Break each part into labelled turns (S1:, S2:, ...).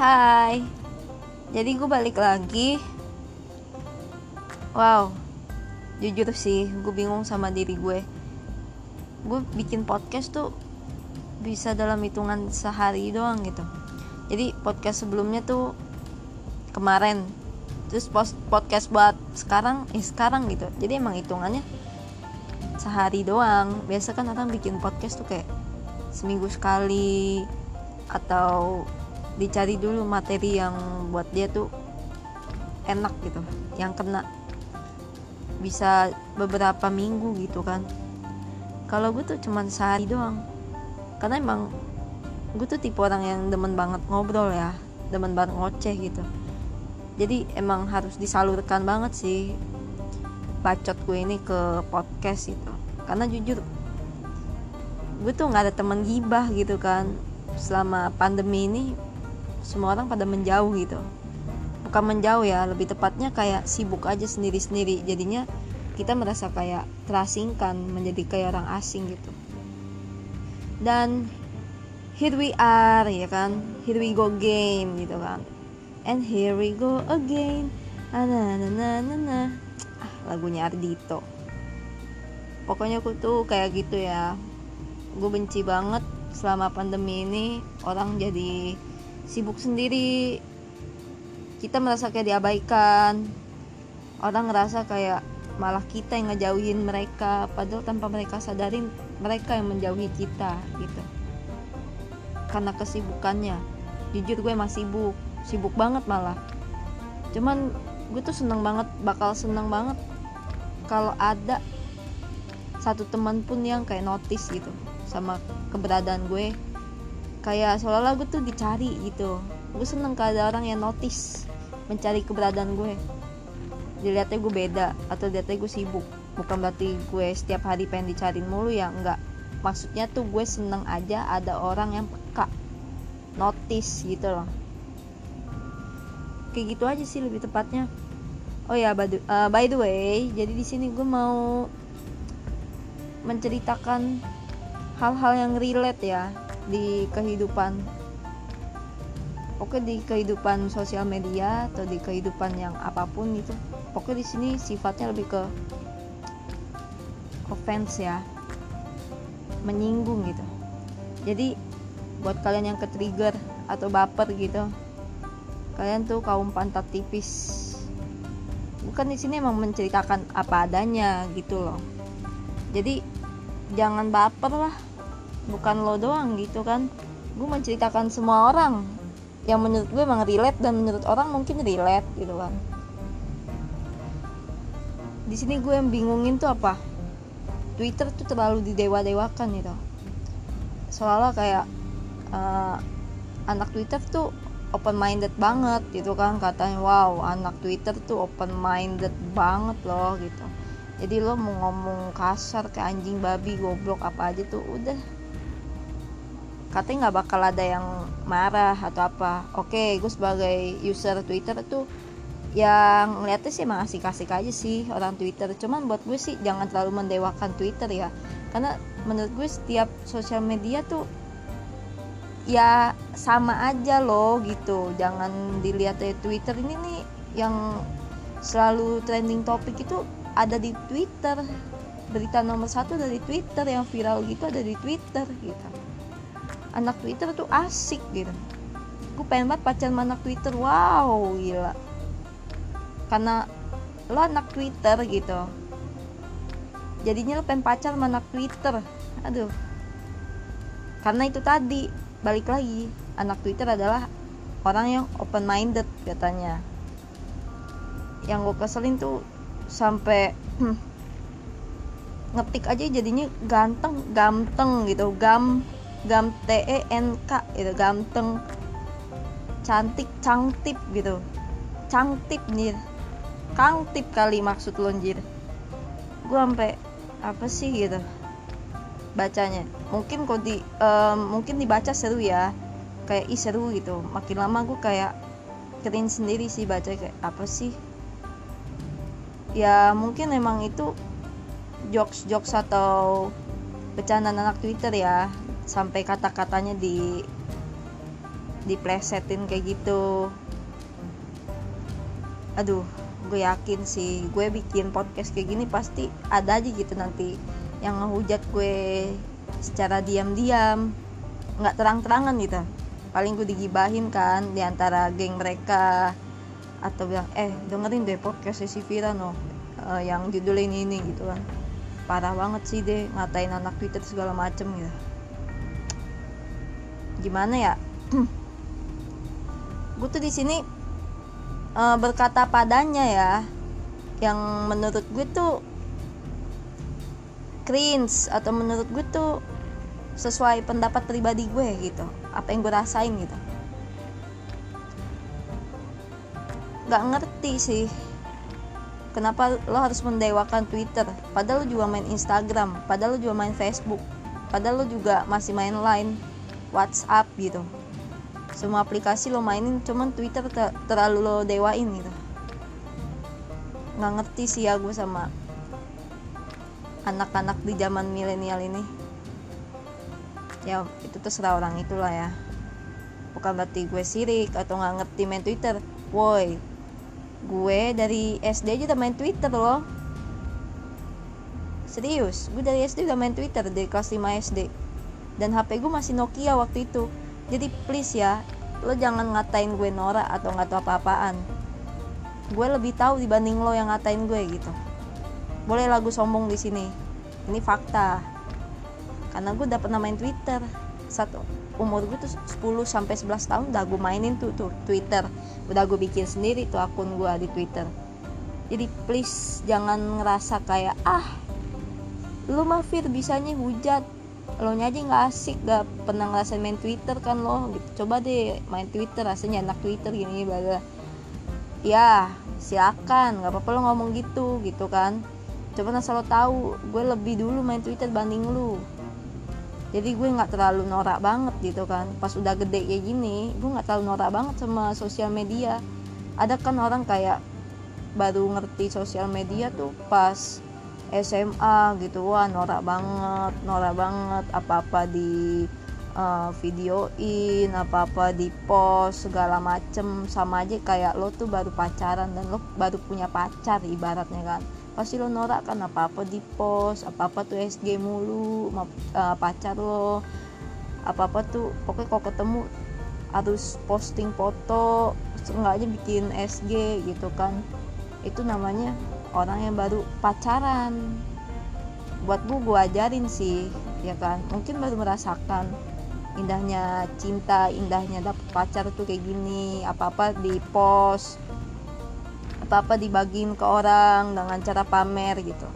S1: Hai. Jadi gue balik lagi. Wow. Jujur sih gue bingung sama diri gue. Gue bikin podcast tuh Bisa dalam hitungan sehari doang gitu. Jadi podcast sebelumnya tuh Kemarin. Terus post podcast buat sekarang Eh sekarang gitu. Jadi emang hitungannya Sehari doang. Biasa kan orang bikin podcast tuh kayak Seminggu sekali Atau dicari dulu materi yang buat dia tuh enak gitu yang kena bisa beberapa minggu gitu kan. Kalau gue tuh cuman sehari doang karena emang gue tuh tipe orang yang demen banget ngobrol ya demen banget ngoceh gitu. Jadi emang harus disalurkan banget sih bacot gue ini ke podcast gitu. Karena jujur gue tuh nggak ada teman gibah gitu kan. Selama pandemi ini semua orang pada menjauh gitu. Bukan menjauh ya lebih tepatnya kayak sibuk aja sendiri-sendiri. Jadinya kita merasa kayak terasingkan menjadi kayak orang asing gitu. Dan here we are ya kan? Here we go game gitu kan. And here we go again. Na na na na na ah lagunya Ardito pokoknya aku tuh kayak gitu ya. Gue benci banget selama pandemi ini orang jadi sibuk sendiri. Kita merasa kayak diabaikan. Orang ngerasa kayak malah kita yang ngejauhin mereka. Padahal tanpa mereka sadarin mereka yang menjauhi kita gitu. Karena kesibukannya. Jujur gue masih sibuk. Sibuk banget malah. Cuman gue tuh seneng banget bakal seneng banget kalau ada satu teman pun yang kayak notice gitu sama keberadaan gue kayak seolah-olah gue tuh dicari gitu. Gue seneng kalau ada orang yang notice mencari keberadaan gue. Dilihatnya gue beda atau dilihatnya gue sibuk. Bukan berarti gue setiap hari pengen dicariin mulu ya enggak. Maksudnya tuh gue seneng aja ada orang yang peka notice gitu loh. Kayak gitu aja sih lebih tepatnya. Oh ya by the, uh, by the way jadi di sini gue mau menceritakan hal-hal yang relate ya di kehidupan oke di kehidupan sosial media atau di kehidupan yang apa pun itu pokoknya di sini sifatnya lebih ke offense ya menyinggung gitu. Jadi buat kalian yang ke trigger atau baper gitu kalian tuh kaum pantat tipis. Bukan di sini emang menceritakan apa adanya gitu loh. Jadi jangan baper lah bukan lo doang gitu kan. Gue menceritakan semua orang yang menurut gue emang relate dan menurut orang mungkin relate gitu kan. Di sini gue yang bingungin tuh apa? Twitter tuh terlalu didewa-dewakan gitu. Seolah kayak uh, anak Twitter tuh open minded banget gitu kan. Katanya wow anak Twitter tuh open minded banget loh gitu. Jadi lo mau ngomong kasar kayak anjing babi goblok apa aja tuh udah katanya nggak bakal ada yang marah atau apa. Oke gue sebagai user Twitter tuh yang ngeliatnya sih emang asik-asik aja sih orang Twitter. Cuman buat gue sih jangan terlalu mendewakan Twitter ya. Karena menurut gue setiap sosial media tuh ya sama aja loh gitu. Jangan dilihat dari Twitter ini nih yang selalu trending topik itu ada di Twitter. Berita nomor satu dari Twitter yang viral gitu ada di Twitter gitu anak Twitter tuh asik gitu. Gue pengen banget pacaran sama anak Twitter. Wow gila. Karena lo anak Twitter gitu. Jadinya lo pengen pacar sama anak Twitter. Aduh. Karena itu tadi balik lagi anak Twitter adalah orang yang open minded katanya. Yang gue keselin tuh sampai hmm, ngetik aja jadinya ganteng ganteng gitu gam gam T E N K gitu ganteng cantik cangtip gitu. Cangtip nih kangtip kali maksud lo anjir gue sampai apa sih gitu bacanya. Mungkin kok di um, mungkin dibaca seru ya. Kayak ih seru gitu. Makin lama gue kayak keren sendiri sih baca kayak apa sih? Ya mungkin emang itu jokes jokes atau bercandaan anak Twitter ya sampai kata-katanya di diplesetin kayak gitu. Aduh gue yakin sih gue bikin podcast kayak gini pasti ada aja gitu nanti yang ngehujat gue secara diam-diam nggak terang-terangan gitu. Paling gue digibahin kan di antara geng mereka atau bilang eh dengerin deh podcast si Vira no uh, yang judul ini ini gitu kan. Parah banget sih deh ngatain anak Twitter segala macem gitu gimana ya? Gue tuh di sini uh, berkata padanya ya yang menurut gue tuh cringe atau menurut gue tuh sesuai pendapat pribadi gue gitu. Apa yang gue rasain gitu. Nggak ngerti sih kenapa lo harus mendewakan Twitter? Padahal lo juga main Instagram padahal lo juga main Facebook padahal lo juga masih main Line WhatsApp gitu. Semua aplikasi lo mainin cuman Twitter ter terlalu lo dewain gitu. Nggak ngerti sih ya sama anak-anak di zaman milenial ini. Ya itu terserah orang itulah ya. Bukan berarti gue sirik atau nggak ngerti main Twitter. Woi gue dari SD aja udah main Twitter loh. Serius gue dari SD udah main Twitter dari kelas 5 SD dan HP gue masih Nokia waktu itu. Jadi please ya lo jangan ngatain gue norak atau nggak tahu apa-apaan. Gue lebih tahu dibanding lo yang ngatain gue gitu. Boleh lagu sombong di sini. Ini fakta. Karena gue udah pernah Twitter. Satu umur gue tuh 10 sampai 11 tahun udah gue mainin tuh tuh Twitter. Udah gue bikin sendiri tuh akun gue di Twitter. Jadi please jangan ngerasa kayak ah lu mah Fir bisanya hujat lo nya aja nggak asik gak pernah ngerasain main Twitter kan lo. Gitu. Coba deh main Twitter rasanya enak Twitter gini bla ya silakan nggak apa-apa lo ngomong gitu gitu kan. Coba asal lo tahu gue lebih dulu main Twitter banding lu. Jadi gue nggak terlalu norak banget gitu kan. Pas udah gede kayak gini gue nggak terlalu norak banget sama sosial media. Ada kan orang kayak baru ngerti sosial media tuh pas SMA gitu wah norak banget norak banget apa apa di uh, videoin apa apa di post segala macem sama aja kayak lo tuh baru pacaran dan lo baru punya pacar ibaratnya kan. Pasti lo norak kan apa apa di post apa apa tuh SG mulu uh, pacar lo apa apa tuh pokoknya kalau ketemu harus posting foto sengaja bikin SG gitu kan. Itu namanya orang yang baru pacaran. Buat gue gue ajarin sih ya kan? Mungkin baru merasakan indahnya cinta indahnya dapet pacar tuh kayak gini. Apa apa di post apa-apa dibagiin ke orang dengan cara pamer gitu.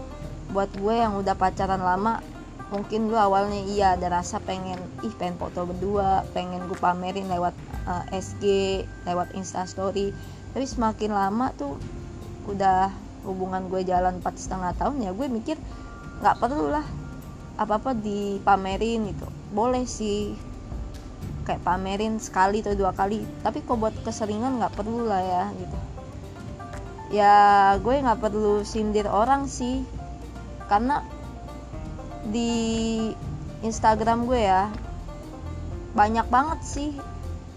S1: Buat gue yang udah pacaran lama mungkin gue awalnya iya ada rasa pengen ih pengen foto berdua pengen gue pamerin lewat uh, eh, SG lewat instastory tapi semakin lama tuh udah hubungan gue jalan empat setengah tahun ya gue mikir nggak perlu lah apa apa dipamerin gitu. Boleh sih kayak pamerin sekali atau dua kali tapi kok buat keseringan nggak perlu lah ya gitu. Ya gue nggak perlu sindir orang sih karena di Instagram gue ya banyak banget sih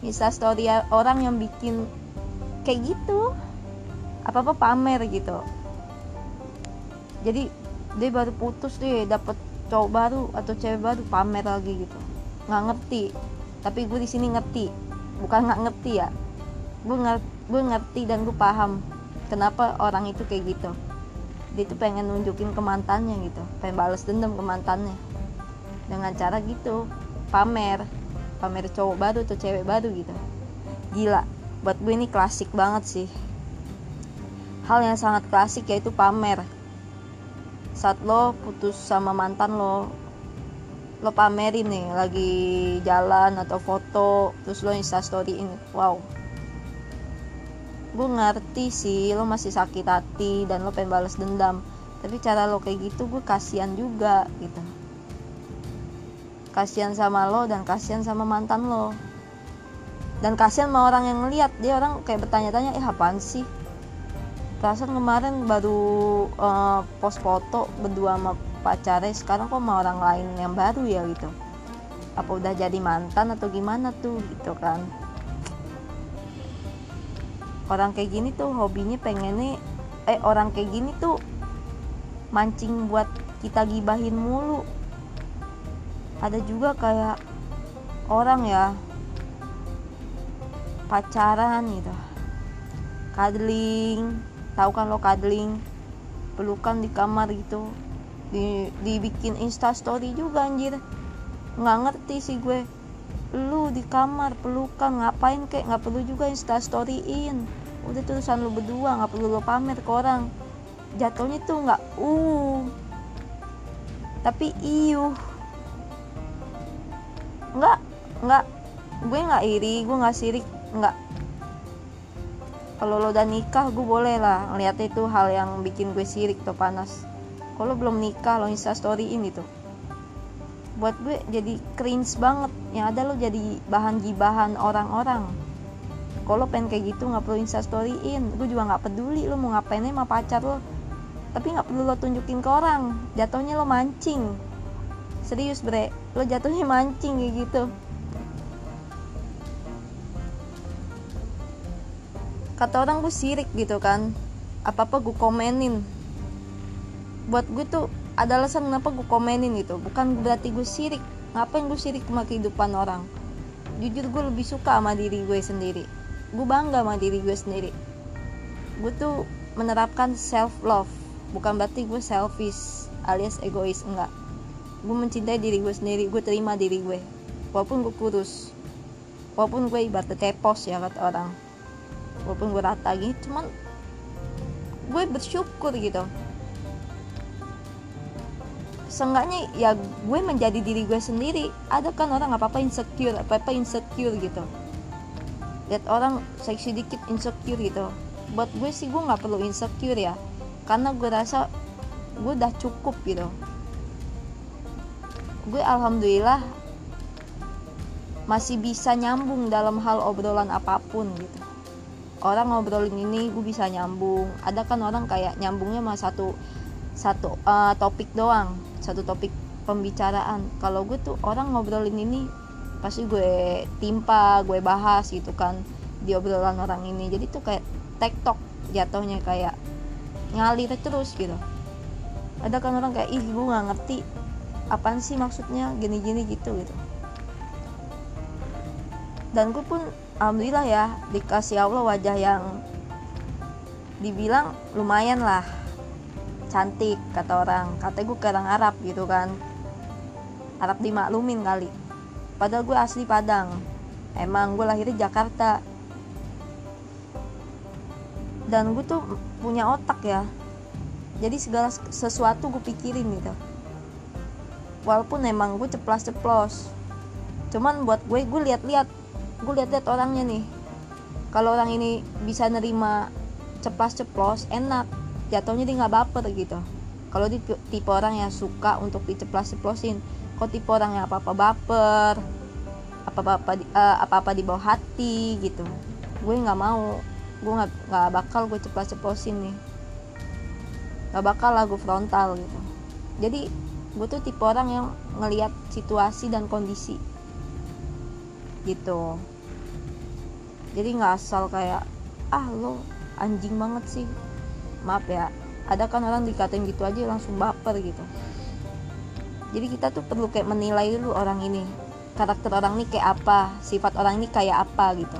S1: instastory orang yang bikin kayak gitu. Apa apa pamer gitu jadi dia baru putus deh dapet cowok baru atau cewek baru pamer lagi gitu. Nggak ngerti. Tapi gue di sini ngerti. Bukan nggak ngerti ya. Gue ngerti gue ngerti dan gue paham kenapa orang itu kayak gitu. Dia tuh pengen nunjukin ke mantannya gitu. Pengen balas dendam ke mantannya. Dengan cara gitu. Pamer. Pamer cowok baru atau cewek baru gitu. Gila. Buat gue ini klasik banget sih. Hal yang sangat klasik yaitu pamer saat lo putus sama mantan lo lo pamerin nih lagi jalan atau foto terus lo instastory ini wow. Gue ngerti sih lo masih sakit hati dan lo pengen balas dendam tapi cara lo kayak gitu gue kasihan juga gitu. Kasihan sama lo dan kasihan sama mantan lo. Dan kasihan sama orang yang ngeliat dia orang kayak bertanya-tanya eh apaan sih perasaan kemarin baru uh, post foto berdua sama pacarnya sekarang kok sama orang lain yang baru ya gitu. Apa udah jadi mantan atau gimana tuh gitu kan. Orang kayak gini tuh hobinya pengennya eh orang kayak gini tuh mancing buat kita gibahin mulu. Ada juga kayak orang ya pacaran gitu. Cuddling tahu kan lo cuddling pelukan di kamar gitu. Di dibikin insta story juga anjir. Nggak ngerti sih gue. Lu di kamar pelukan ngapain kayak nggak perlu juga insta storyin. Udah tulisan lu berdua nggak perlu lo pamer ke orang. Jatuhnya tuh nggak uh. Tapi iuh. Nggak nggak. Gue nggak iri gue nggak sirik nggak kalau lo udah nikah gue boleh lah ngeliat itu hal yang bikin gue sirik tuh panas. Kalau belum nikah lo insta storyin itu buat gue jadi cringe banget. Yang ada lo jadi bahan gibahan orang-orang. Kalau pengen kayak gitu nggak perlu insta storyin gue juga nggak peduli lo mau ngapain sama pacar lo. Tapi nggak perlu lo tunjukin ke orang. Jatuhnya lo mancing. Serius bre. Lo jatuhnya mancing kayak gitu kata orang gue sirik gitu kan. Apa apa gue komenin. Buat gue tuh ada alasan kenapa gue komenin gitu. Bukan berarti gue sirik. Ngapain gue sirik sama kehidupan orang? Jujur gue lebih suka sama diri gue sendiri. Gue bangga sama diri gue sendiri. Gue tuh menerapkan self love bukan berarti gue selfish alias egois enggak. Gue mencintai diri gue sendiri. Gue terima diri gue walaupun gue kurus. Walaupun gue ibarat kepos ya kata orang walaupun rata gitu cuman gue bersyukur gitu. Seenggaknya ya gue menjadi diri gue sendiri ada kan orang apa apa insecure apa apa insecure gitu. Lihat orang seksi dikit insecure gitu. Buat gue sih gue nggak perlu insecure ya karena gue rasa gue udah cukup gitu. Gue alhamdulillah masih bisa nyambung dalam hal obrolan apa pun gitu orang ngobrolin ini gue bisa nyambung. Ada kan orang kayak nyambungnya sama satu satu uh, topik doang satu topik pembicaraan. Kalau gue tuh orang ngobrolin ini pasti gue timpa gue bahas gitu kan di obrolan orang ini. Jadi tuh kayak tektok jatuhnya kayak ngalir terus gitu. Ada kan orang kayak ih gue nggak ngerti apaan sih maksudnya gini-gini gitu gitu. Dan gue pun alhamdulillah ya dikasih Allah wajah yang dibilang lumayan lah. Cantik kata orang. Kata gue ke orang Arab gitu kan. Arab dimaklumin kali. Padahal gue asli Padang. Emang gue lahirnya Jakarta. Dan gue tuh punya otak ya. Jadi segala sesuatu gue pikirin gitu. Walaupun emang gue ceplas-ceplos. Cuman buat gue gue lihat-lihat gue lihat-lihat orangnya nih. Kalau orang ini bisa nerima ceplas-ceplos enak. Jatuhnya dia nggak baper gitu. Kalau di tipe orang yang suka untuk diceplas-ceplosin kok tipe orang yang apa-apa baper apa-apa uh, apa-apa di bawah hati gitu. Gue nggak mau. Gue nggak nggak bakal gue ceplas-ceplosin nih. Nggak bakal lah gue frontal gitu. Jadi gue tuh tipe orang yang ngelihat situasi dan kondisi gitu. Jadi nggak asal kayak ah lo anjing banget sih. Maaf ya ada kan orang dikatain gitu aja langsung baper gitu. Jadi kita tuh perlu kayak menilai dulu orang ini karakter orang ini kayak apa sifat orang ini kayak apa gitu.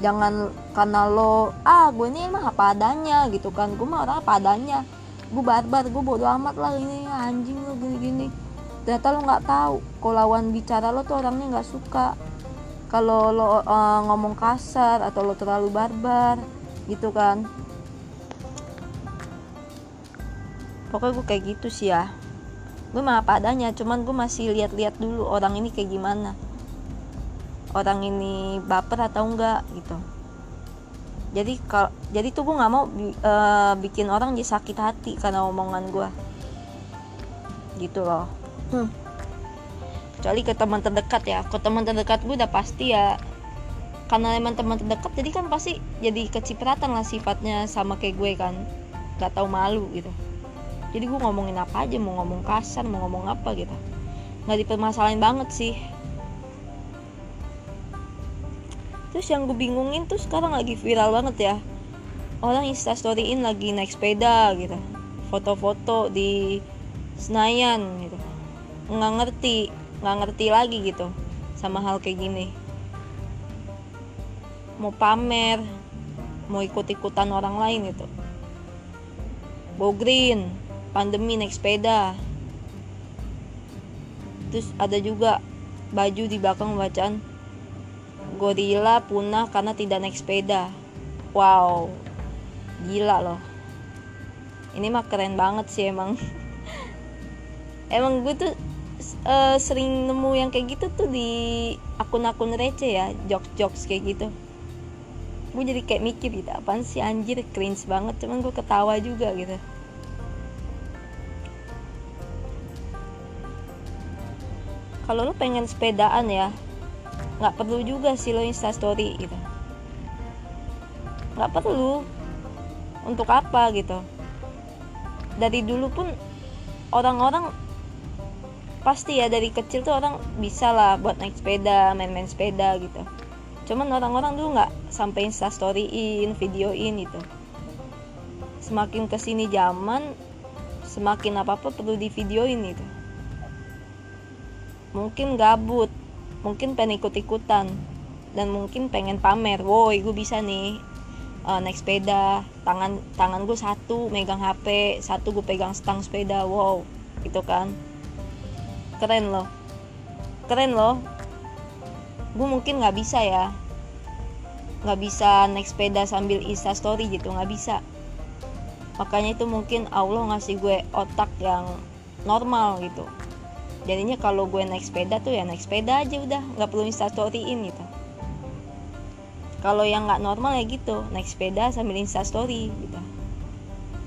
S1: Jangan karena lo ah gue ini emang apa adanya gitu kan. Gue mah orang apa adanya. Gue barbar gue bodo amat lah ini anjing lo gini-gini. Ternyata lo nggak tahu kalau lawan bicara lo tuh orangnya nggak suka kalau lo uh, ngomong kasar atau lo terlalu barbar gitu kan. Pokoknya gue kayak gitu sih ya. Gue mah apa adanya cuman gue masih lihat-lihat dulu orang ini kayak gimana. Orang ini baper atau enggak gitu. Jadi kalau jadi tuh gue nggak mau uh, bikin orang jadi sakit hati karena omongan gue gitu loh. Hmm. Kecuali ke teman terdekat ya. Ke teman terdekat gue udah pasti ya karena emang teman terdekat jadi kan pasti jadi kecipratan lah sifatnya sama kayak gue kan. Nggak tahu malu gitu. Jadi gue ngomongin apa aja mau ngomong kasar mau ngomong apa gitu. Nggak dipermasalahin banget sih. Terus yang gue bingungin tuh sekarang lagi viral banget ya. Orang instastoryin lagi naik sepeda gitu. Foto-foto di Senayan gitu. Nggak ngerti nggak ngerti lagi gitu sama hal kayak gini. Mau pamer mau ikut-ikutan orang lain gitu go green pandemi naik sepeda. Terus ada juga baju di belakang bacaan gorila punah karena tidak naik sepeda. Wow gila loh. Ini mah keren banget sih emang. Emang gue tuh uh, sering nemu yang kayak gitu tuh di akun-akun receh ya jokes-jokes kayak gitu. Gue jadi kayak mikir gitu apaan sih anjir cringe banget. Cuman gue ketawa juga gitu. Kalau lo pengen sepedaan ya nggak perlu juga sih lo instastory gitu. Nggak perlu. Untuk apa gitu? Dari dulu pun orang-orang pasti ya dari kecil tuh orang bisa lah buat naik sepeda main-main sepeda gitu. Cuman orang-orang dulu nggak sampai instastoryin videoin gitu. Semakin ke sini zaman semakin apa apa perlu di videoin gitu. Mungkin gabut mungkin pengen ikut-ikutan dan mungkin pengen pamer woi gue bisa nih uh, naik sepeda tangan tangan gue satu megang hp satu gue pegang stang sepeda wow gitu kan keren loh. Keren loh. Gue mungkin nggak bisa ya. Nggak bisa naik sepeda sambil insta story gitu nggak bisa. Makanya itu mungkin Allah ngasih gue otak yang normal gitu. Jadinya kalau gue naik sepeda tuh ya naik sepeda aja udah nggak perlu instastoryin gitu. Kalau yang nggak normal ya gitu naik sepeda sambil instastory gitu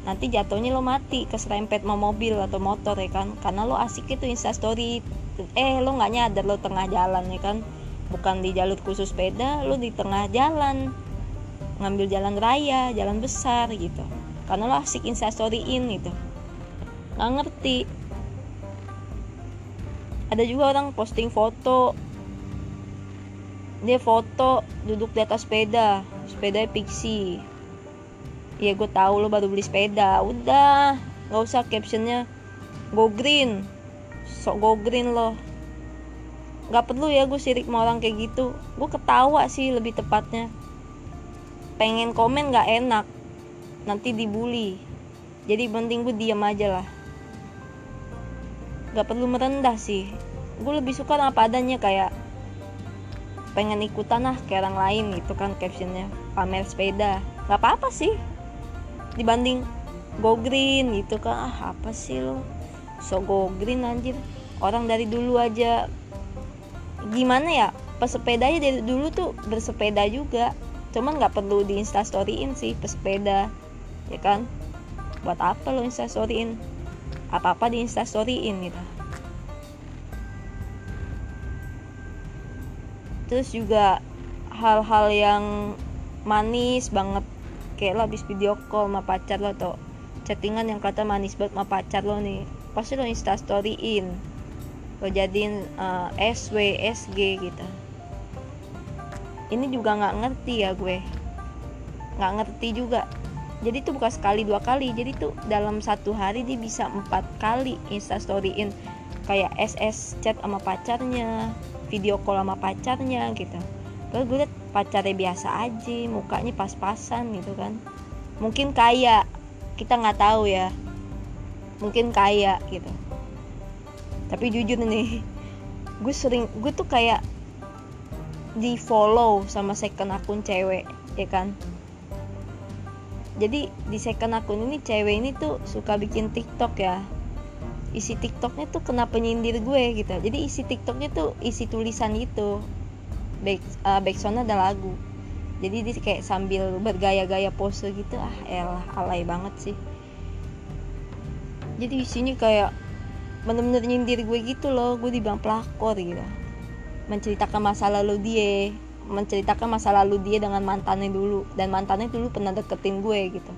S1: nanti jatuhnya lo mati keserempet mau mobil atau motor ya kan? Karena lo asik itu instastory. Eh lo nggak nyadar lo tengah jalan ya kan? Bukan di jalur khusus sepeda lo di tengah jalan. Ngambil jalan raya jalan besar gitu. Karena lo asik instastoryin gitu. Nggak ngerti. Ada juga orang posting foto. Dia foto duduk di atas sepeda. Sepeda pixie ya gue tahu lo baru beli sepeda. Udah nggak usah captionnya. Go green. Sok go green lo nggak perlu ya gue sirik sama orang kayak gitu. Gue ketawa sih lebih tepatnya. Pengen komen nggak enak. Nanti dibully. Jadi penting gue diam aja lah. Gak perlu merendah sih. Gue lebih suka apa adanya kayak pengen ikutan lah kayak orang lain gitu kan captionnya. Pamer sepeda. Gak apa-apa sih dibanding go green gitu kan ah apa sih lo so go green anjir. Orang dari dulu aja. Gimana ya? Pesepeda aja dari dulu tuh bersepeda juga. Cuman nggak perlu di instastoryin sih pesepeda ya kan? Buat apa lo instastoryin? Apa-apa di instastoryin gitu. Terus juga hal-hal yang manis banget kayak lo habis video call sama pacar lo atau chattingan yang kata manis banget sama pacar lo nih. Pasti lo instastoryin. Lo jadiin uh, SW SG gitu. Ini juga nggak ngerti ya gue. Nggak ngerti juga. Jadi tuh bukan sekali dua kali. Jadi tuh dalam satu hari dia bisa empat kali instastoryin. Kayak SS chat sama pacarnya video call sama pacarnya gitu. Gue liat pacarnya biasa aja mukanya pas-pasan gitu kan. Mungkin kaya kita nggak tahu ya. Mungkin kaya gitu. Tapi jujur nih gue sering gue tuh kayak di follow sama second akun cewek ya kan. Jadi di second akun ini cewek ini tuh suka bikin tiktok ya. Isi tiktoknya tuh kenapa nyindir gue gitu. Jadi isi tiktoknya tuh isi tulisan gitu back uh, backsoundnya ada lagu. Jadi dia kayak sambil bergaya-gaya pose gitu ah elah alay banget sih. Jadi isinya kayak bener-bener nyindir gue gitu loh gue dibilang pelakor gitu. Menceritakan masa lalu dia menceritakan masa lalu dia dengan mantannya dulu dan mantannya dulu pernah deketin gue gitu.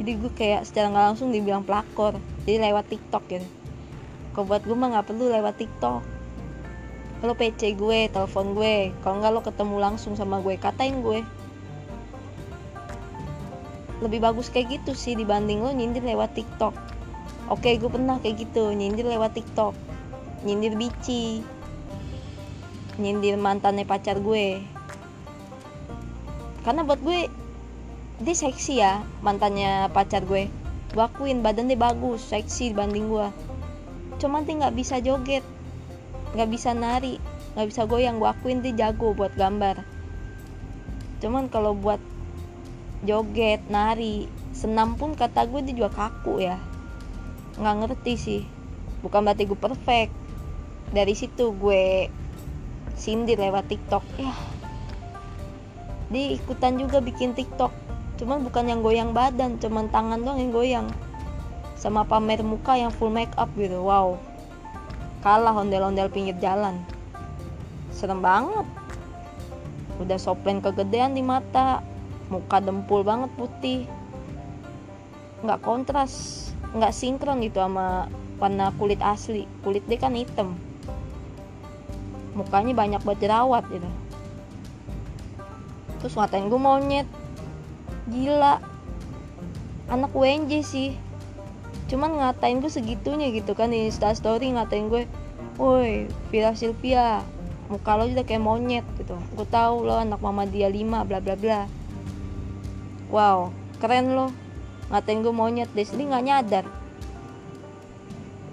S1: Jadi gue kayak secara nggak langsung dibilang pelakor jadi lewat tiktok gitu. Kau buat gue mah nggak perlu lewat tiktok lo PC gue telepon gue. Kalau nggak lo ketemu langsung sama gue. Katain gue. Lebih bagus kayak gitu sih dibanding lo nyindir lewat TikTok. Oke gue pernah kayak gitu. Nyindir lewat TikTok. Nyindir bici. Nyindir mantannya pacar gue. Karena buat gue dia seksi ya mantannya pacar gue. Gue akuin badan dia bagus seksi dibanding gue cuman dia nggak bisa joget nggak bisa nari nggak bisa goyang. Gue akuin dia jago buat gambar. Cuman kalau buat joget nari senam pun kata gue dia juga kaku ya. Nggak ngerti sih. Bukan berarti gue perfect. Dari situ gue sindir lewat tiktok. Ya. Dia ikutan juga bikin tiktok. Cuman bukan yang goyang badan cuman tangan doang yang goyang. Sama pamer muka yang full make up gitu. Wow kalah ondel-ondel pinggir jalan. Serem banget. Udah soplen kegedean di mata. Muka dempul banget putih. Nggak kontras nggak sinkron gitu sama warna kulit asli. Kulit dia kan hitam. Mukanya banyak buat jerawat gitu. Terus ngatain gue monyet. Gila. Anak WNJ sih cuman ngatain gue segitunya gitu kan di story ngatain gue woi Vira Sylvia muka lo juga kayak monyet gitu. Gue tahu lo anak mama dia 5 bla bla bla. Wow keren lo ngatain gue monyet. Deh sini nggak nyadar.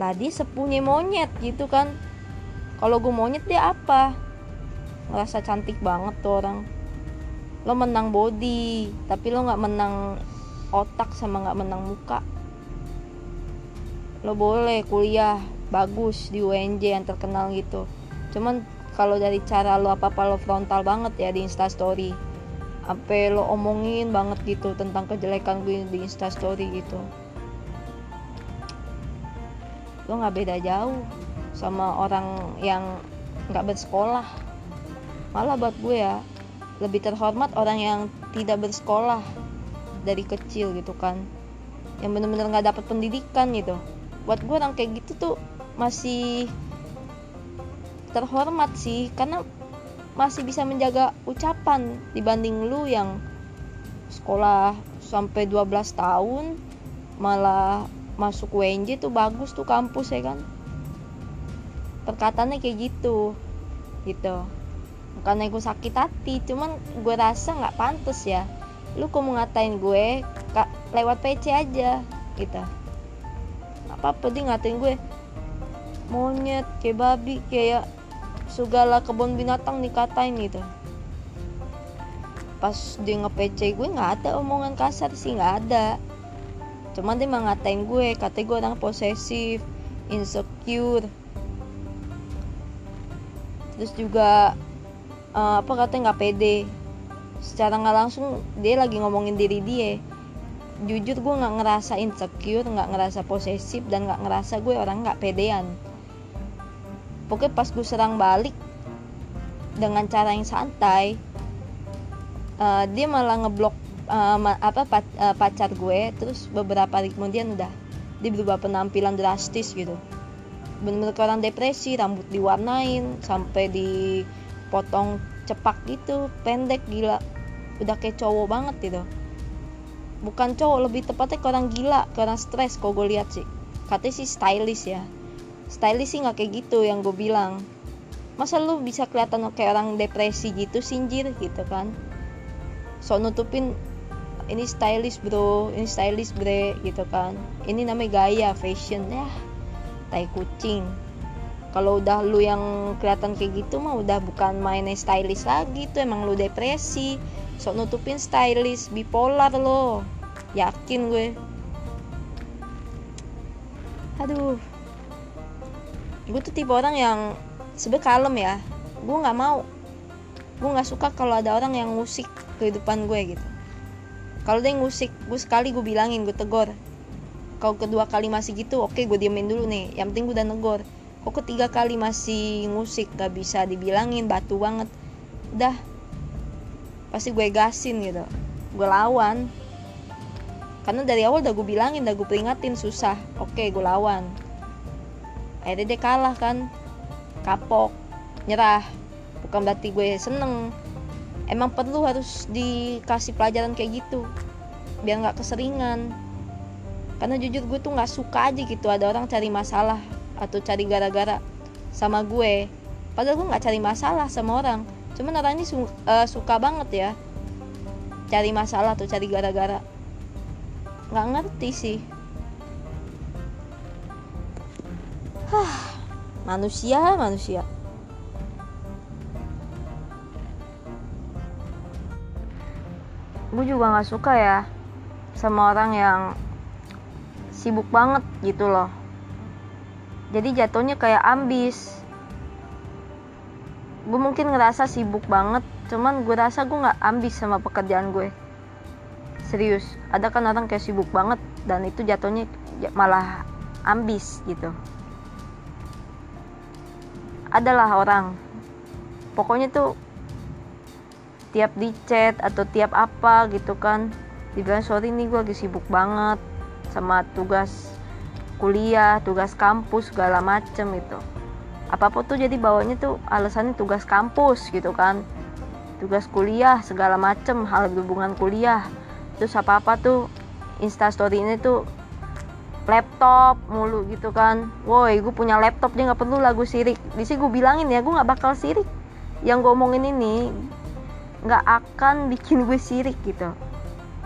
S1: Lah dia sepunya monyet gitu kan. Kalau gue monyet dia apa? Ngerasa cantik banget tuh orang. Lo menang body tapi lo nggak menang otak sama nggak menang muka lo boleh kuliah bagus di UNJ yang terkenal gitu. Cuman kalau dari cara lo apa apa lo frontal banget ya di instastory apa lo omongin banget gitu tentang kejelekan gue di instastory gitu. Lo nggak beda jauh sama orang yang nggak bersekolah. Malah buat gue ya lebih terhormat orang yang tidak bersekolah dari kecil gitu kan. Yang bener-bener nggak dapat pendidikan gitu buat gue orang kayak gitu tuh masih terhormat sih karena masih bisa menjaga ucapan dibanding lu yang sekolah sampai 12 tahun malah masuk WNJ tuh bagus tuh kampus ya kan? Perkataannya kayak gitu gitu. Bukan gue sakit hati cuman gue rasa nggak pantas ya. Lu kok mau ngatain gue lewat PC aja gitu apa-apa dia ngatain gue. Monyet kayak babi kayak segala kebun binatang dikatain gitu. Pas dia nge-PC gue nggak ada omongan kasar sih nggak ada. Cuman dia ngatain gue katanya gue orang posesif insecure. Terus juga uh, apa katanya nggak pede. Secara nggak langsung dia lagi ngomongin diri dia jujur gue nggak ngerasa insecure nggak ngerasa posesif dan nggak ngerasa gue orang nggak pedean. Pokoknya pas gue serang balik dengan cara yang santai uh, dia malah ngeblok uh, apa uh, pacar gue terus beberapa hari kemudian udah dia berubah penampilan drastis gitu. Bener-bener orang depresi rambut diwarnain sampai dipotong cepak gitu pendek gila. Udah kayak cowok banget gitu bukan cowok lebih tepatnya ke orang gila ke stres kok gue lihat sih. Katanya sih stylish ya. Stylish sih nggak kayak gitu yang gue bilang. Masa lu bisa kelihatan kayak orang depresi gitu sinjir gitu kan? So nutupin ini stylish bro. Ini stylish bre gitu kan. Ini namanya gaya fashion. Ya tai kucing. Kalau udah lu yang kelihatan kayak gitu mah udah bukan mainnya stylish lagi tuh emang lu depresi sok nutupin stylish bipolar lo. Yakin gue. Aduh. Gue tuh tipe orang yang sebenernya kalem ya. Gue nggak mau. Gue nggak suka kalau ada orang yang musik kehidupan gue gitu. Kalau dia ngusik gue sekali gue bilangin gue tegor kalau kedua kali masih gitu oke gue diemin dulu nih. Yang penting gue udah negor. Kok ketiga kali masih ngusik gak bisa dibilangin batu banget. Udah pasti gue gasin gitu. Gue lawan. Karena dari awal udah gue bilangin udah gue peringatin susah. Oke gue lawan. Akhirnya dia kalah kan. Kapok. Nyerah. Bukan berarti gue seneng. Emang perlu harus dikasih pelajaran kayak gitu. Biar nggak keseringan. Karena jujur gue tuh nggak suka aja gitu ada orang cari masalah atau cari gara-gara sama gue. Padahal gue nggak cari masalah sama orang cuman orang ini su uh, suka banget ya cari masalah atau cari gara-gara. Nggak ngerti sih. Hah, manusia manusia. Gue juga nggak suka ya sama orang yang sibuk banget gitu loh. Jadi jatuhnya kayak ambis gue mungkin ngerasa sibuk banget cuman gue rasa gue nggak ambis sama pekerjaan gue serius ada kan orang kayak sibuk banget dan itu jatuhnya malah ambis gitu. Adalah orang. Pokoknya tuh tiap di chat atau tiap apa gitu kan dibilang sorry nih gue lagi sibuk banget sama tugas kuliah tugas kampus segala macem itu apa pun tuh jadi bawanya tuh alasannya tugas kampus gitu kan. Tugas kuliah segala macem hal berhubungan kuliah. Terus apa apa tuh instastory ini tuh laptop mulu gitu kan. Woi gue punya laptop dia nggak perlu lagu sirik. Di sini gue bilangin ya gue nggak bakal sirik. Yang gue omongin ini nggak akan bikin gue sirik gitu.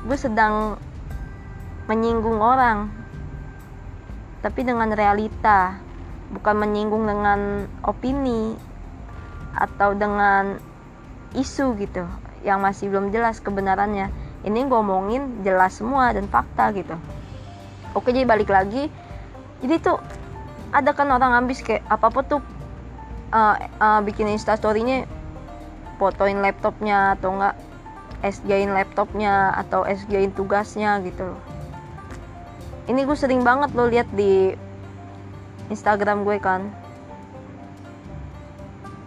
S1: Gue sedang menyinggung orang tapi dengan realita bukan menyinggung dengan opini atau dengan isu gitu yang masih belum jelas kebenarannya. Ini gue omongin jelas semua dan fakta gitu. Oke jadi balik lagi. Jadi tuh ada kan orang ambis kayak apa apa tuh uh, uh, bikin instastorynya fotoin laptopnya atau enggak SG-in laptopnya atau SG-in tugasnya gitu. Ini gue sering banget lo lihat di Instagram gue kan.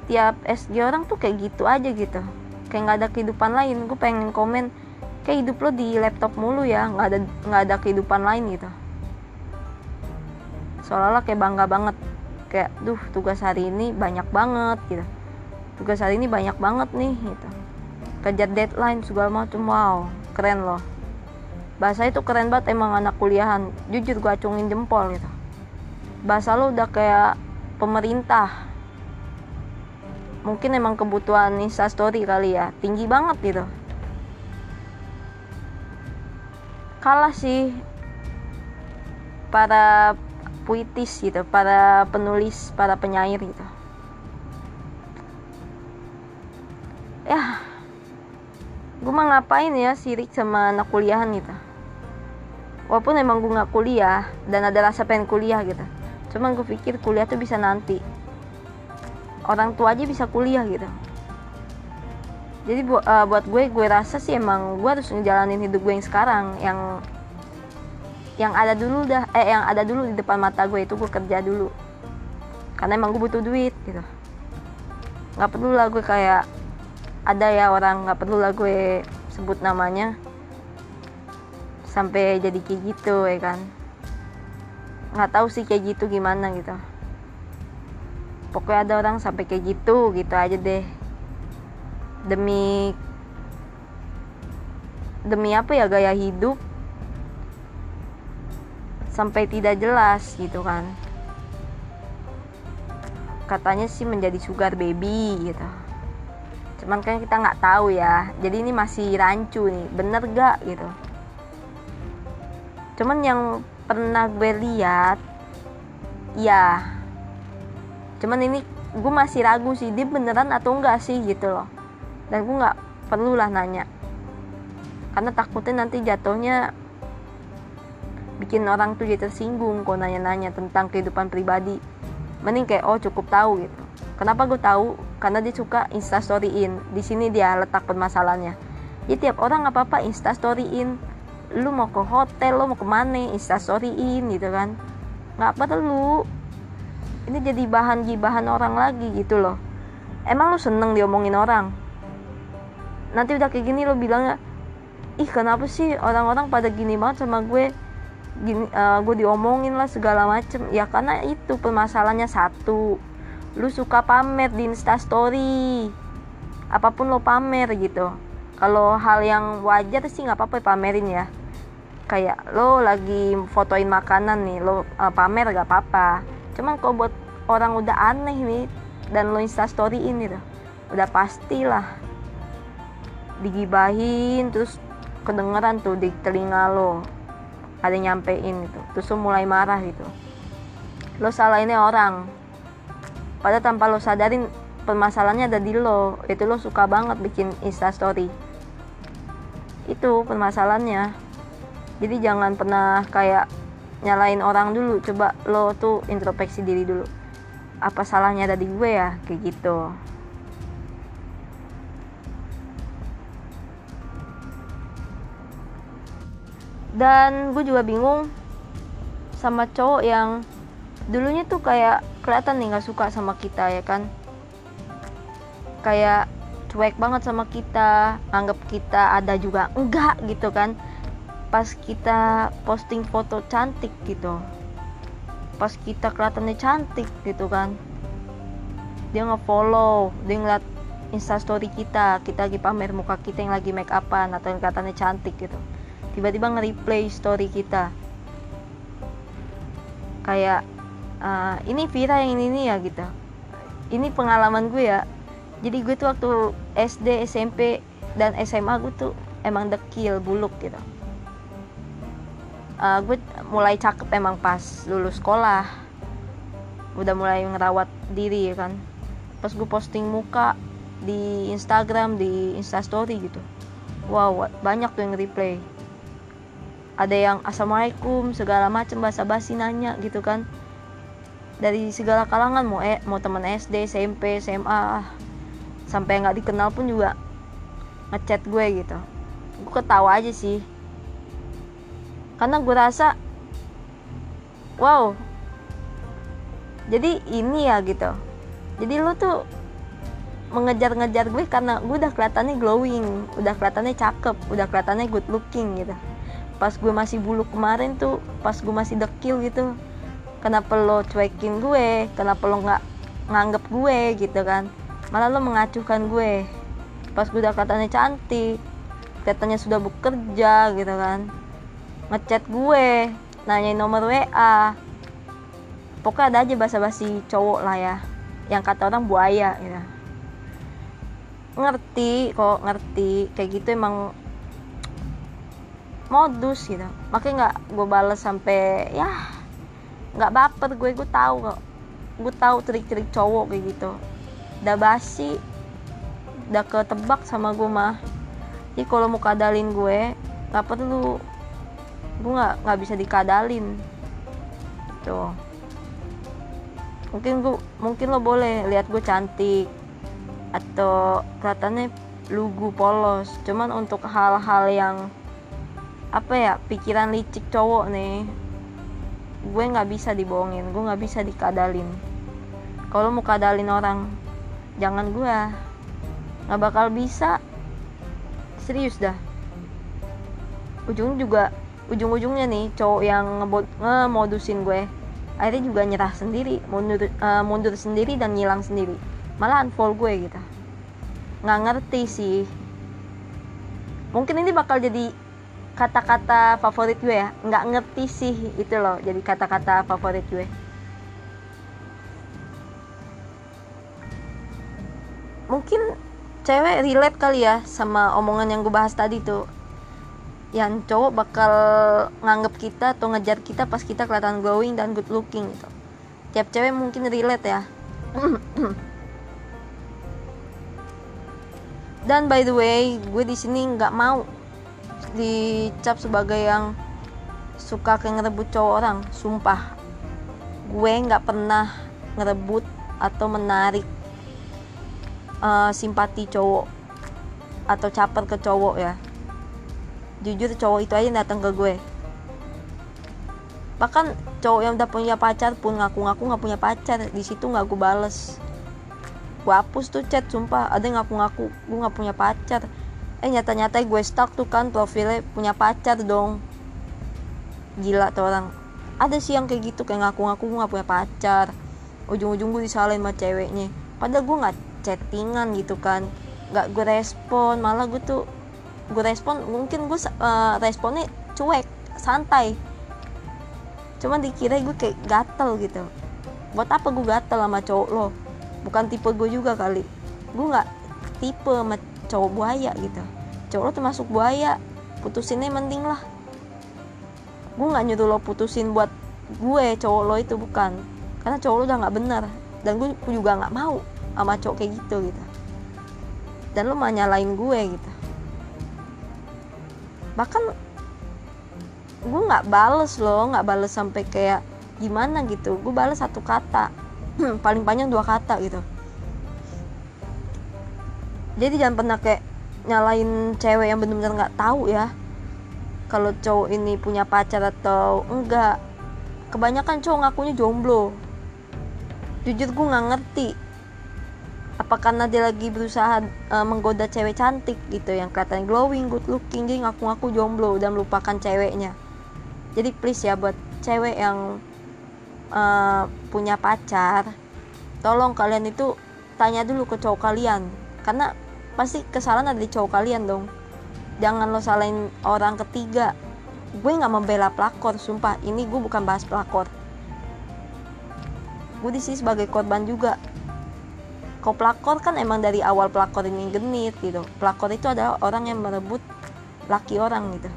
S1: Tiap SG orang tuh kayak gitu aja gitu. Kayak nggak ada kehidupan lain. Gue pengen komen kayak hidup lo di laptop mulu ya nggak ada nggak ada kehidupan lain gitu. Seolah-olah kayak bangga banget. Kayak duh tugas hari ini banyak banget gitu. Tugas hari ini banyak banget nih gitu. Kejar deadline segala macam wow keren loh. Bahasa itu keren banget emang anak kuliahan. Jujur gue acungin jempol gitu bahasa lo udah kayak pemerintah. Mungkin emang kebutuhan instastory kali ya. Tinggi banget gitu. Kalah sih para puitis gitu para penulis para penyair gitu. Ya gue mah ngapain ya sirik sama anak kuliahan gitu. Walaupun emang gue nggak kuliah dan ada rasa pengen kuliah gitu cuman gue pikir kuliah tuh bisa nanti. Orang tua aja bisa kuliah gitu. Jadi bu uh, buat gue gue rasa sih emang gue harus ngejalanin hidup gue yang sekarang yang yang ada dulu dah eh yang ada dulu di depan mata gue itu gue kerja dulu. Karena emang gue butuh duit gitu. Nggak perlu lah gue kayak ada ya orang nggak perlu lah gue sebut namanya. Sampai jadi kayak gitu ya kan nggak tahu sih kayak gitu gimana gitu. Pokoknya ada orang sampai kayak gitu gitu aja deh. Demi demi apa ya gaya hidup? Sampai tidak jelas gitu kan. Katanya sih menjadi sugar baby gitu. Cuman kan kita nggak tahu ya. Jadi ini masih rancu nih. Bener gak gitu? Cuman yang pernah gue lihat ya cuman ini gue masih ragu sih dia beneran atau enggak sih gitu loh dan gue nggak perlu lah nanya karena takutnya nanti jatuhnya bikin orang tuh jadi tersinggung kok nanya-nanya tentang kehidupan pribadi mending kayak oh cukup tahu gitu Kenapa gue tahu? Karena dia suka instastoryin. Di sini dia letak permasalahannya. Jadi tiap orang apa apa instastoryin. Lu mau ke hotel, lu mau ke mana, instastoryin gitu kan. Nggak perlu. Ini jadi bahan gibahan orang lagi gitu loh. Emang lu seneng diomongin orang? Nanti udah kayak gini lo bilangnya, ih kenapa sih orang-orang pada gini banget sama gue? Gini, uh, gue diomongin lah segala macem. Ya karena itu permasalahannya satu lu suka pamer di instastory apa pun lo pamer gitu kalau hal yang wajar sih nggak apa-apa pamerin ya. Kayak lo lagi fotoin makanan nih lo uh, pamer gak apa-apa. Cuman kalau buat orang udah aneh nih dan lo instastory ini tuh udah pastilah digibahin terus kedengeran tuh di telinga lo. Ada nyampein itu terus lo mulai marah gitu. Lo salah ini orang. Padahal tanpa lo sadarin permasalahannya ada di lo. Itu lo suka banget bikin instastory itu permasalahannya. Jadi jangan pernah kayak nyalain orang dulu. Coba lo tuh introspeksi diri dulu. Apa salahnya ada di gue ya? Kayak gitu. Dan gue juga bingung sama cowok yang dulunya tuh kayak kelihatan nih nggak suka sama kita ya kan kayak cuek banget sama kita anggap kita ada juga enggak gitu kan. Pas kita posting foto cantik gitu. Pas kita kelihatannya cantik gitu kan. Dia nge-follow dia ngeliat instastory kita kita lagi pamer muka kita yang lagi make upan atau yang kelihatannya cantik gitu. Tiba-tiba nge-replay story kita. Kayak uh, ini Vira yang ini nih ya gitu. Ini pengalaman gue ya jadi gue tuh waktu SD SMP dan SMA gue tuh emang dekil buluk gitu. Uh, gue mulai cakep emang pas lulus sekolah. Udah mulai ngerawat diri ya kan. Pas gue posting muka di Instagram di Instastory gitu. Wow banyak tuh yang replay. Ada yang assalamualaikum segala macam bahasa basi nanya gitu kan. Dari segala kalangan mau eh mau teman SD SMP SMA sampai nggak dikenal pun juga ngechat gue gitu. Gue ketawa aja sih. Karena gue rasa wow. Jadi ini ya gitu. Jadi lu tuh mengejar-ngejar gue karena gue udah kelihatannya glowing udah kelihatannya cakep udah kelihatannya good looking gitu. Pas gue masih bulu kemarin tuh pas gue masih dekil gitu kenapa lo cuekin gue? Kenapa lo nggak nganggep gue gitu kan malah lo mengacuhkan gue. Pas gue udah kelihatannya cantik katanya sudah bekerja gitu kan. Ngechat gue nanyain nomor WA pokoknya ada aja basa-basi cowok lah ya yang kata orang buaya gitu. Ngerti kok ngerti. Kayak gitu emang modus gitu. Makanya nggak gue balas sampai ya nggak baper gue. Gue tahu kok. Gue tahu trik-trik cowok kayak gitu udah basi udah ketebak sama gue mah. Jadi kalau mau kadalin gue nggak perlu. Gue nggak nggak bisa dikadalin. Tuh. Mungkin gue mungkin lo boleh lihat gue cantik atau kelihatannya lugu polos. Cuman untuk hal-hal yang apa ya pikiran licik cowok nih gue nggak bisa dibohongin gue nggak bisa dikadalin. Kalau mau kadalin orang jangan gue nggak bakal bisa. Serius dah. Ujung juga ujung-ujungnya nih cowok yang ngemodusin gue akhirnya juga nyerah sendiri mundur uh, mundur sendiri dan ngilang sendiri. Malah unfollow gue gitu. Nggak ngerti sih. Mungkin ini bakal jadi kata-kata favorit gue ya. Nggak ngerti sih itu loh jadi kata-kata favorit gue mungkin cewek relate kali ya sama omongan yang gue bahas tadi tuh yang cowok bakal nganggep kita atau ngejar kita pas kita kelihatan glowing dan good looking gitu. Tiap cewek mungkin relate ya. dan by the way, gue di sini nggak mau dicap sebagai yang suka kayak ngerebut cowok orang. Sumpah, gue nggak pernah ngerebut atau menarik uh, simpati cowok atau caper ke cowok ya. Jujur cowok itu aja datang ke gue. Bahkan cowok yang udah punya pacar pun ngaku-ngaku nggak punya pacar. Di situ nggak gue bales. Gue hapus tuh chat sumpah. Ada yang ngaku-ngaku gue nggak punya pacar. Eh nyata-nyata gue stuck tuh kan profilnya punya pacar dong. Gila tuh orang. Ada sih yang kayak gitu kayak ngaku-ngaku gue nggak punya pacar. Ujung-ujung gue disalahin sama ceweknya. Padahal gue nggak chattingan gitu kan. Nggak gue respon malah gue tuh gue respon mungkin gue uh, responnya cuek santai. Cuman dikira gue kayak gatel gitu. Buat apa gue gatel sama cowok lo? Bukan tipe gue juga kali. Gue nggak tipe sama cowok buaya gitu. Cowok lo termasuk buaya putusinnya mending lah. Gue nggak nyuruh lo putusin buat gue cowok lo itu bukan. Karena cowok lo udah nggak bener dan gue juga nggak mau sama cowok kayak gitu gitu. Dan lo mau nyalain gue gitu. Bahkan gue nggak bales lo nggak bales sampai kayak gimana gitu. Gue bales satu kata paling panjang dua kata gitu. Jadi jangan pernah kayak nyalain cewek yang bener-bener nggak tahu ya kalau cowok ini punya pacar atau enggak. Kebanyakan cowok ngakunya jomblo. Jujur gue nggak ngerti apa karena dia lagi berusaha uh, menggoda cewek cantik gitu yang kelihatan glowing good looking jadi ngaku-ngaku jomblo dan melupakan ceweknya. Jadi please ya buat cewek yang uh, punya pacar tolong kalian itu tanya dulu ke cowok kalian. Karena pasti kesalahan ada di cowok kalian dong. Jangan lo salahin orang ketiga. Gue nggak membela pelakor sumpah. Ini gue bukan bahas pelakor. Gue di sini sebagai korban juga kau pelakor kan emang dari awal pelakor ini genit gitu. Pelakor itu adalah orang yang merebut laki orang gitu.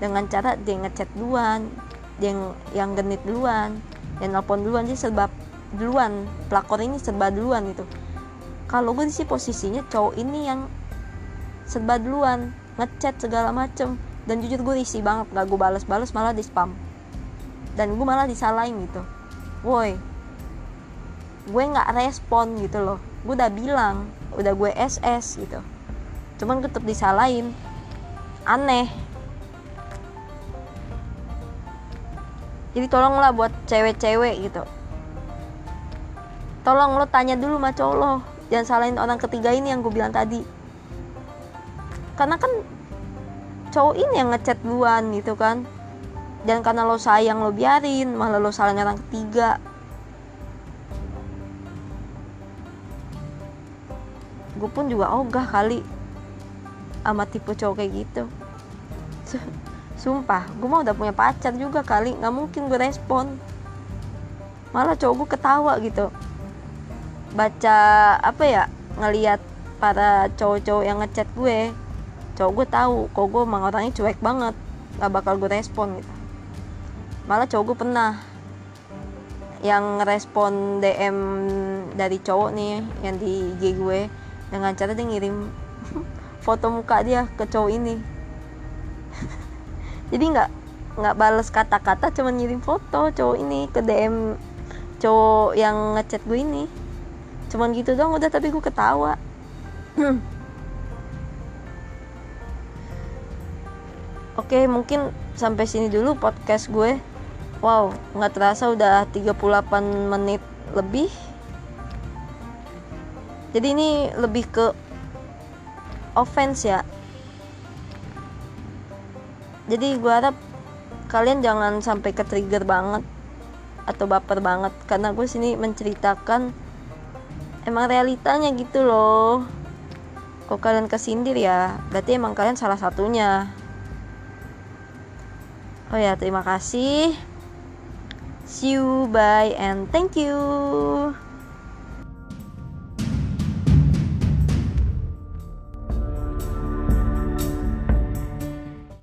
S1: Dengan cara dia ngechat duluan dia yang, yang genit duluan yang nelpon duluan dia serba duluan. Pelakor ini serba duluan gitu. Kalau gue sih posisinya cowok ini yang serba duluan ngechat segala macem. Dan jujur gue risih banget gak gue balas-balas malah di spam. Dan gue malah disalahin gitu. Woi gue nggak respon gitu loh. Gue udah bilang udah gue SS gitu. Cuman tetap disalahin. Aneh. Jadi tolonglah buat cewek-cewek gitu. Tolong lo tanya dulu sama cowok lo. Jangan salahin orang ketiga ini yang gue bilang tadi. Karena kan cowok ini yang ngechat duluan gitu kan. Dan karena lo sayang lo biarin malah lo salahin orang ketiga gue pun juga ogah kali sama tipe cowok kayak gitu. Sumpah gue mah udah punya pacar juga kali nggak mungkin gue respon. Malah cowok gue ketawa gitu. Baca apa ya ngelihat para cowok-cowok yang ngechat gue cowok gue tahu kok gue emang orangnya cuek banget nggak bakal gue respon gitu. Malah cowok gue pernah yang respon DM dari cowok nih yang di IG gue dengan cara dia ngirim foto muka dia ke cowok ini. Jadi nggak nggak bales kata-kata cuma ngirim foto cowok ini ke DM cowok yang ngechat gue ini. Cuman gitu dong udah tapi gue ketawa. Oke mungkin sampai sini dulu podcast gue. Wow nggak terasa udah 38 menit lebih Jadi ini lebih ke offense ya. Jadi gue harap kalian jangan sampai ke trigger banget atau baper banget. Karena gue sini menceritakan emang realitanya gitu loh. Kok kalian kesindir ya? Berarti emang kalian salah satunya. Oh ya terima kasih. See you bye and thank you